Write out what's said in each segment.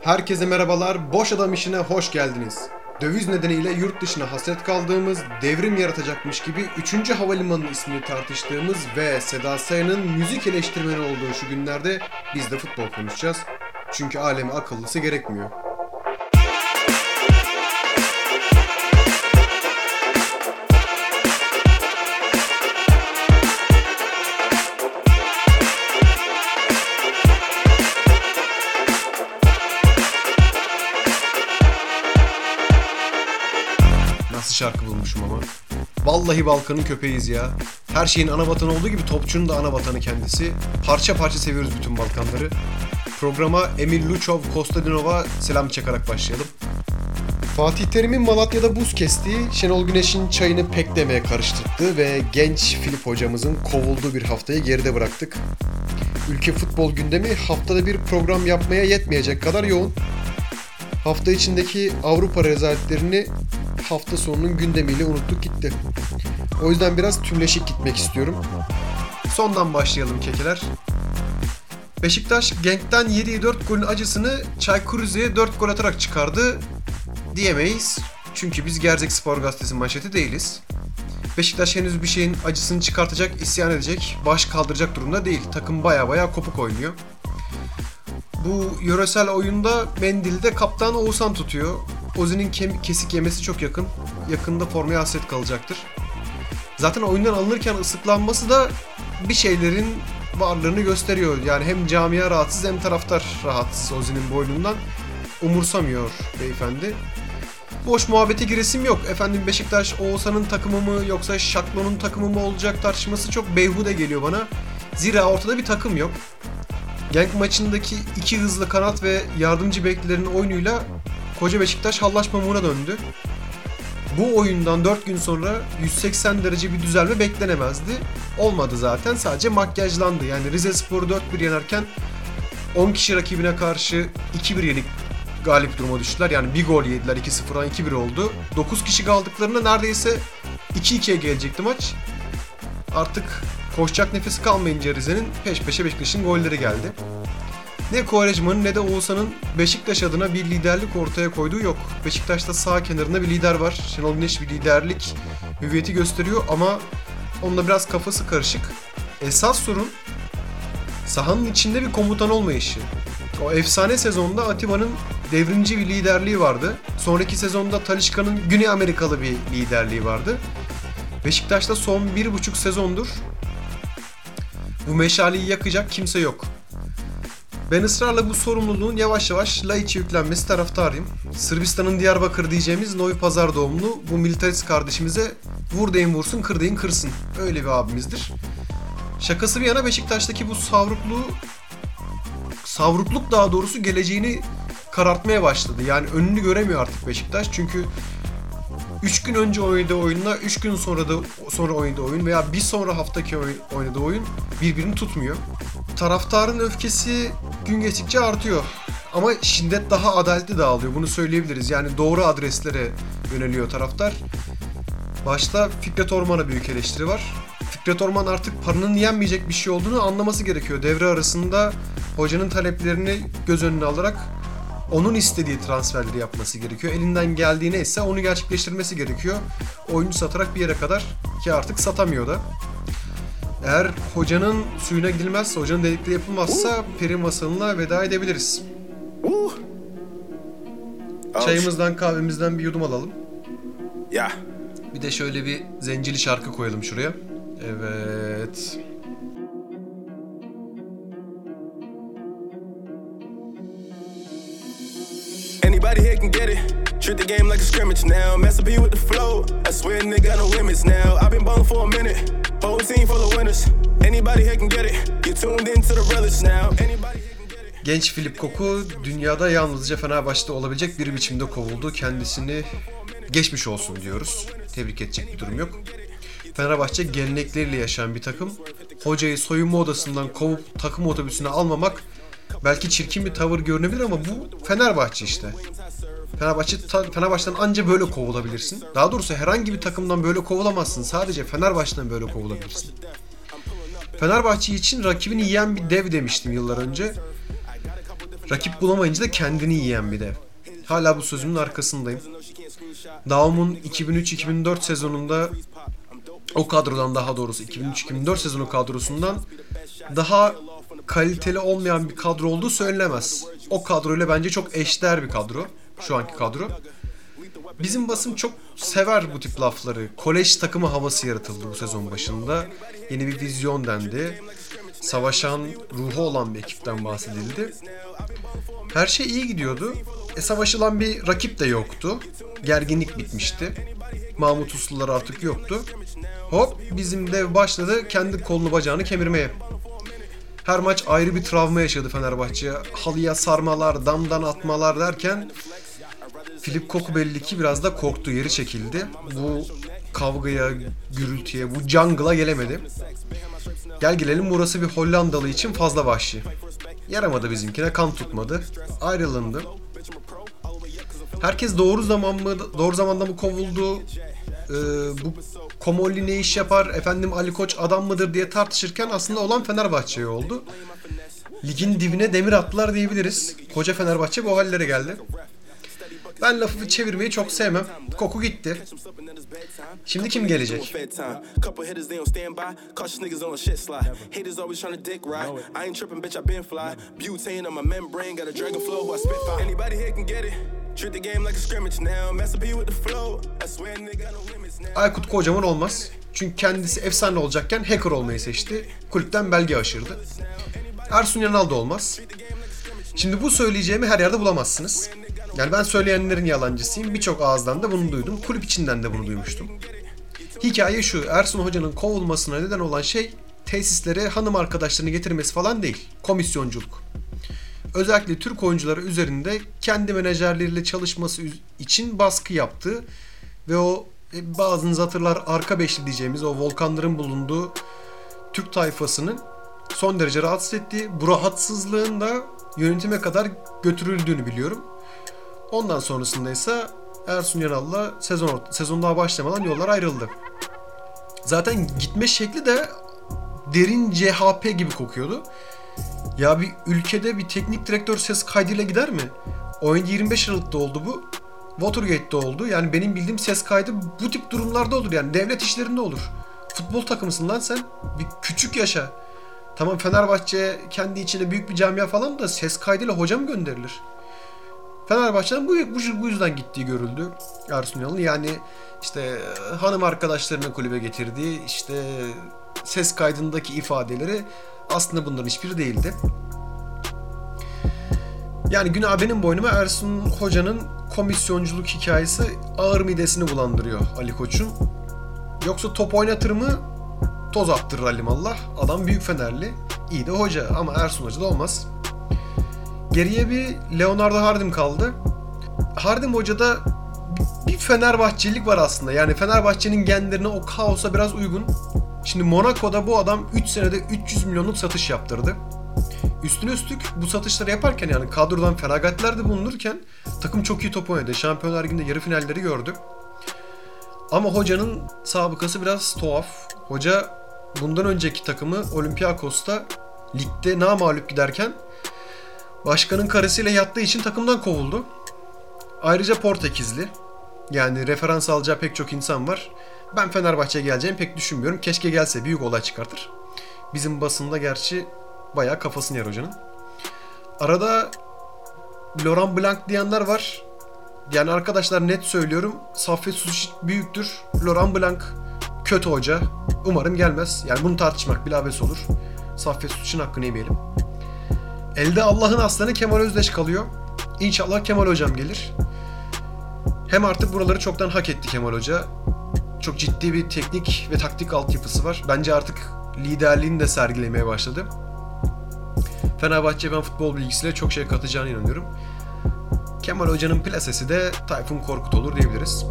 Herkese merhabalar, Boş Adam işine hoş geldiniz. Döviz nedeniyle yurt dışına hasret kaldığımız, devrim yaratacakmış gibi 3. Havalimanı ismini tartıştığımız ve Seda Sayan'ın müzik eleştirmeni olduğu şu günlerde biz de futbol konuşacağız. Çünkü aleme akıllısı gerekmiyor. Vallahi Balkan'ın köpeğiz ya. Her şeyin ana vatanı olduğu gibi topçunun da ana vatanı kendisi. Parça parça seviyoruz bütün Balkanları. Programa Emil Luçov Kostadinov'a selam çakarak başlayalım. Fatih Terim'in Malatya'da buz kestiği, Şenol Güneş'in çayını pek demeye karıştırdığı ve genç Filip hocamızın kovulduğu bir haftayı geride bıraktık. Ülke futbol gündemi haftada bir program yapmaya yetmeyecek kadar yoğun. Hafta içindeki Avrupa rezaletlerini hafta sonunun gündemiyle unuttuk gitti. O yüzden biraz tümleşik gitmek istiyorum. Sondan başlayalım kekeler. Beşiktaş Genk'ten yediği 4 golün acısını Çaykur Rize'ye 4 gol atarak çıkardı diyemeyiz. Çünkü biz Gerzek Spor Gazetesi manşeti değiliz. Beşiktaş henüz bir şeyin acısını çıkartacak, isyan edecek, baş kaldıracak durumda değil. Takım baya baya kopuk oynuyor. Bu yöresel oyunda Mendil'de kaptan Oğuzhan tutuyor. Ozi'nin kesik yemesi çok yakın. Yakında formaya hasret kalacaktır. Zaten oyundan alınırken ıslıklanması da bir şeylerin varlığını gösteriyor. Yani hem camia rahatsız hem taraftar rahatsız Ozi'nin boynundan. Umursamıyor beyefendi. Boş muhabbete giresim yok. Efendim Beşiktaş Oğuzhan'ın takımı mı yoksa Şaklo'nun takımı mı olacak tartışması çok beyhude geliyor bana. Zira ortada bir takım yok. Genk maçındaki iki hızlı kanat ve yardımcı beklerin oyunuyla koca Beşiktaş hallaç pamuğuna döndü. Bu oyundan 4 gün sonra 180 derece bir düzelme beklenemezdi. Olmadı zaten sadece makyajlandı. Yani Rize Spor'u 4-1 yenerken 10 kişi rakibine karşı 2-1 yenik galip duruma düştüler. Yani bir gol yediler 2-0'dan 2-1 oldu. 9 kişi kaldıklarında neredeyse 2-2'ye gelecekti maç. Artık koşacak nefesi kalmayınca Rize'nin peş peşe Beşiktaş'ın golleri geldi. Ne Quaresma'nın ne de Oğuzhan'ın Beşiktaş adına bir liderlik ortaya koyduğu yok. Beşiktaş'ta sağ kenarında bir lider var. Şenol Güneş bir liderlik hüviyeti gösteriyor ama onunla biraz kafası karışık. Esas sorun sahanın içinde bir komutan olmayışı. O efsane sezonda Atiba'nın devrimci bir liderliği vardı. Sonraki sezonda Talişka'nın Güney Amerikalı bir liderliği vardı. Beşiktaş'ta son bir buçuk sezondur bu meşaleyi yakacak kimse yok. Ben ısrarla bu sorumluluğun yavaş yavaş Laiç'e yüklenmesi taraftarıyım. Sırbistan'ın Diyarbakır diyeceğimiz Novi Pazar doğumlu bu militarist kardeşimize vur deyin vursun kır deyin kırsın. Öyle bir abimizdir. Şakası bir yana Beşiktaş'taki bu savrukluğu savrukluk daha doğrusu geleceğini karartmaya başladı. Yani önünü göremiyor artık Beşiktaş. Çünkü 3 gün önce oynadığı oyunla 3 gün sonra da sonra oynadığı oyun veya bir sonra haftaki oynadığı oyun birbirini tutmuyor. Taraftarın öfkesi gün geçtikçe artıyor. Ama şiddet daha adaletli dağılıyor. Bunu söyleyebiliriz. Yani doğru adreslere yöneliyor taraftar. Başta Fikret Orman'a büyük eleştiri var. Fikret Orman artık paranın yenmeyecek bir şey olduğunu anlaması gerekiyor. Devre arasında hocanın taleplerini göz önüne alarak onun istediği transferleri yapması gerekiyor. Elinden geldiğine ise onu gerçekleştirmesi gerekiyor. Oyuncu satarak bir yere kadar ki artık satamıyor da. Eğer hocanın suyuna gidilmezse, hocanın dedikleri yapılmazsa peri masalına veda edebiliriz. Oh, Çayımızdan kahvemizden bir yudum alalım. Yeah. Bir de şöyle bir zencili şarkı koyalım şuraya. Evet. Anybody here can get it. Treat the game like a scrimmage now. Mess up with the flow. I swear nigga no limits now. I've been ballin' for a minute. Whole team full of winners. Anybody here can get it. You tuned into the realest now. Anybody get. Genç Filip Koku dünyada yalnızca Fenerbahçe'de olabilecek bir biçimde kovuldu. Kendisini geçmiş olsun diyoruz. Tebrik edecek bir durum yok. Fenerbahçe gelenekleriyle yaşayan bir takım. Hocayı soyunma odasından kovup takım otobüsüne almamak belki çirkin bir tavır görünebilir ama bu Fenerbahçe işte. Fenerbahçe Fenerbahçe'den anca böyle kovulabilirsin. Daha doğrusu herhangi bir takımdan böyle kovulamazsın. Sadece Fenerbahçe'den böyle kovulabilirsin. Fenerbahçe için rakibini yiyen bir dev demiştim yıllar önce. Rakip bulamayınca da kendini yiyen bir dev. Hala bu sözümün arkasındayım. Daum'un 2003-2004 sezonunda o kadrodan daha doğrusu 2003-2004 sezonu kadrosundan daha kaliteli olmayan bir kadro olduğu söylenemez. O kadroyla bence çok eşdeğer bir kadro. Şu anki kadro. Bizim basın çok sever bu tip lafları. Kolej takımı havası yaratıldı bu sezon başında. Yeni bir vizyon dendi. Savaşan ruhu olan bir ekipten bahsedildi. Her şey iyi gidiyordu. E, savaşılan bir rakip de yoktu. Gerginlik bitmişti. Mahmut Uslular artık yoktu. Hop bizim dev başladı kendi kolunu bacağını kemirmeye. Her maç ayrı bir travma yaşadı Fenerbahçe. Halıya sarmalar, damdan atmalar derken Filip Koku belli ki biraz da korktu, yeri çekildi. Bu kavgaya, gürültüye, bu jungle'a gelemedi. Gel gelelim burası bir Hollandalı için fazla vahşi. Yaramadı bizimkine, kan tutmadı. Ayrılındı. Herkes doğru zaman mı, doğru zamanda mı kovuldu? Ee, bu Komolli ne iş yapar? Efendim Ali Koç adam mıdır diye tartışırken aslında olan Fenerbahçe'ye oldu. Ligin dibine demir attılar diyebiliriz. Koca Fenerbahçe bu hallere geldi. Ben lafı çevirmeyi çok sevmem. Koku gitti. Şimdi kim gelecek? Aykut Kocaman olmaz. Çünkü kendisi efsane olacakken hacker olmayı seçti. Kulüpten belge aşırdı. Ersun Yanal da olmaz. Şimdi bu söyleyeceğimi her yerde bulamazsınız. Yani ben söyleyenlerin yalancısıyım. Birçok ağızdan da bunu duydum. Kulüp içinden de bunu duymuştum. Hikaye şu. Ersun Hoca'nın kovulmasına neden olan şey tesislere hanım arkadaşlarını getirmesi falan değil. Komisyonculuk. Özellikle Türk oyuncuları üzerinde kendi menajerleriyle çalışması için baskı yaptı ve o e, bazınız hatırlar arka beşli diyeceğimiz o volkanların bulunduğu Türk tayfasının son derece rahatsız ettiği, bu rahatsızlığın da yönetime kadar götürüldüğünü biliyorum. Ondan sonrasında ise Ersun Yanal'la sezon, sezon daha başlamadan yollar ayrıldı. Zaten gitme şekli de derin CHP gibi kokuyordu. Ya bir ülkede bir teknik direktör ses kaydıyla gider mi? Oyunda 25 Aralık'ta oldu bu. Watergate'de oldu. Yani benim bildiğim ses kaydı bu tip durumlarda olur. Yani devlet işlerinde olur. Futbol takımısın lan sen. Bir küçük yaşa. Tamam Fenerbahçe kendi içinde büyük bir camia falan da ses kaydıyla hoca mı gönderilir? Fenerbahçe'nin bu, bu, bu yüzden gittiği görüldü Ersun Yanal'ın. Yani işte hanım arkadaşlarını kulübe getirdiği işte ses kaydındaki ifadeleri aslında bunların hiçbiri değildi. Yani günah benim boynuma Ersun Hoca'nın komisyonculuk hikayesi ağır midesini bulandırıyor Ali Koç'un. Yoksa top oynatır mı toz attırır alimallah. Adam büyük Fenerli. iyi de hoca ama Ersun Hoca da olmaz. Geriye bir Leonardo Hardim kaldı. Hardim Hoca'da bir Fenerbahçelik var aslında. Yani Fenerbahçe'nin genlerine o kaosa biraz uygun. Şimdi Monaco'da bu adam 3 senede 300 milyonluk satış yaptırdı. Üstüne üstlük bu satışları yaparken yani kadrodan feragatlerde bulunurken takım çok iyi top oynadı. Şampiyonlar Ligi'nde yarı finalleri gördü. Ama hocanın sabıkası biraz tuhaf. Hoca bundan önceki takımı Olympiakos'ta ligde namağlup giderken başkanın karısıyla yattığı için takımdan kovuldu. Ayrıca Portekizli. Yani referans alacağı pek çok insan var. Ben Fenerbahçe'ye geleceğimi pek düşünmüyorum. Keşke gelse büyük olay çıkartır. Bizim basında gerçi bayağı kafasını yer hocanın. Arada Laurent Blanc diyenler var. Yani arkadaşlar net söylüyorum. Saffet Suç büyüktür. Laurent Blanc kötü hoca. Umarım gelmez. Yani bunu tartışmak bile abes olur. Saffet Suç'un hakkını yemeyelim. Elde Allah'ın aslanı Kemal Özdeş kalıyor. İnşallah Kemal hocam gelir. Hem artık buraları çoktan hak etti Kemal Hoca. Çok ciddi bir teknik ve taktik altyapısı var. Bence artık liderliğini de sergilemeye başladı. Fenerbahçe ben futbol bilgisiyle çok şey katacağına inanıyorum. Kemal Hoca'nın plasesi de Tayfun Korkut olur diyebiliriz.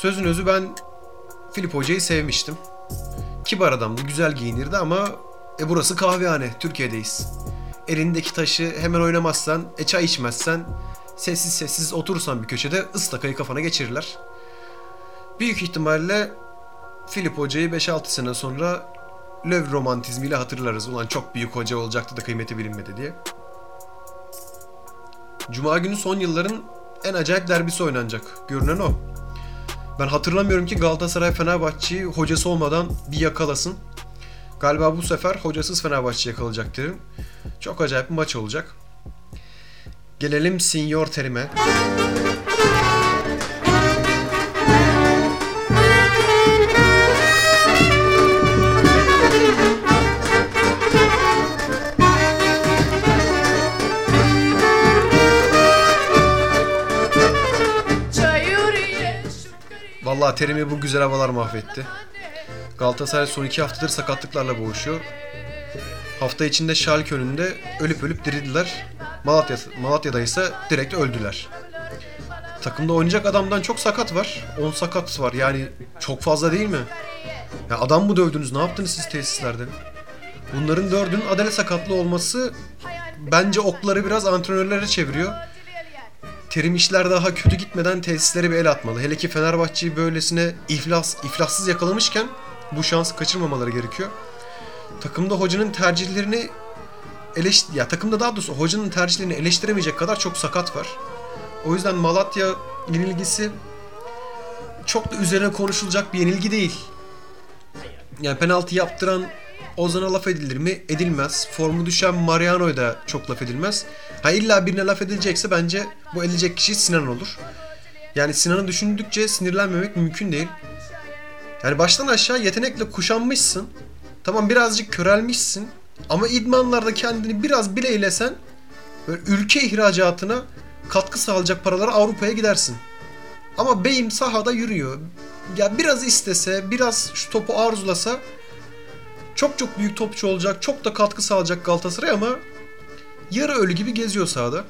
Sözün özü ben Filip Hoca'yı sevmiştim. Kibar adamdı, güzel giyinirdi ama e burası kahvehane, Türkiye'deyiz. Elindeki taşı hemen oynamazsan, e çay içmezsen sessiz sessiz oturursan bir köşede ıstakayı kafana geçirirler. Büyük ihtimalle Filip Hoca'yı 5-6 sene sonra löv romantizmiyle hatırlarız. Ulan çok büyük hoca olacaktı da kıymeti bilinmedi diye. Cuma günü son yılların en acayip derbisi oynanacak. Görünen o. Ben hatırlamıyorum ki Galatasaray Fenerbahçe'yi hocası olmadan bir yakalasın. Galiba bu sefer hocasız Fenerbahçe yakalayacak derim. Çok acayip bir maç olacak. Gelelim Senior Terim'e. Vallahi Terim'i bu güzel havalar mahvetti. Galatasaray son iki haftadır sakatlıklarla boğuşuyor. Hafta içinde Schalke önünde ölüp ölüp dirildiler. Malatya, Malatya'da ise direkt öldüler. Takımda oynayacak adamdan çok sakat var. 10 sakat var yani çok fazla değil mi? Ya adam mı dövdünüz? Ne yaptınız siz tesislerde? Bunların dördünün adale sakatlı olması bence okları biraz antrenörlere çeviriyor. Terim işler daha kötü gitmeden tesislere bir el atmalı. Hele ki Fenerbahçe'yi böylesine iflas, iflassız yakalamışken bu şansı kaçırmamaları gerekiyor. Takımda hocanın tercihlerini eleş ya takımda daha doğrusu hocanın tercihlerini eleştiremeyecek kadar çok sakat var. O yüzden Malatya yenilgisi çok da üzerine konuşulacak bir yenilgi değil. Yani penaltı yaptıran Ozan'a laf edilir mi? Edilmez. Formu düşen Mariano'ya da çok laf edilmez. Ha illa birine laf edilecekse bence bu edilecek kişi Sinan olur. Yani Sinan'ı düşündükçe sinirlenmemek mümkün değil. Yani baştan aşağı yetenekle kuşanmışsın. Tamam birazcık körelmişsin. Ama idmanlarda kendini biraz bile eylesen böyle ülke ihracatına katkı sağlayacak paralara Avrupa'ya gidersin. Ama beyim sahada yürüyor. Ya biraz istese, biraz şu topu arzulasa çok çok büyük topçu olacak, çok da katkı sağlayacak Galatasaray ama yarı ölü gibi geziyor sahada.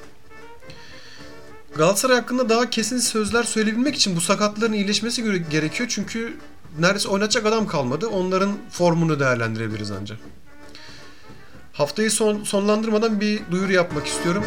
Galatasaray hakkında daha kesin sözler söyleyebilmek için bu sakatların iyileşmesi gerekiyor çünkü neredeyse oynatacak adam kalmadı. Onların formunu değerlendirebiliriz ancak. Haftayı son, sonlandırmadan bir duyuru yapmak istiyorum.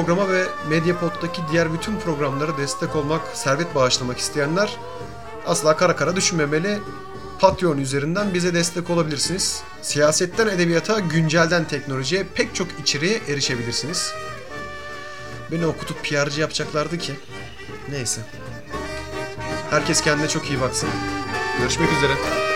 Programa ve Mediapod'daki diğer bütün programlara destek olmak, servet bağışlamak isteyenler asla kara kara düşünmemeli. Patreon üzerinden bize destek olabilirsiniz. Siyasetten edebiyata, güncelden teknolojiye pek çok içeriğe erişebilirsiniz. Beni okutup PR'cı yapacaklardı ki. Neyse. Herkes kendine çok iyi baksın. Görüşmek üzere.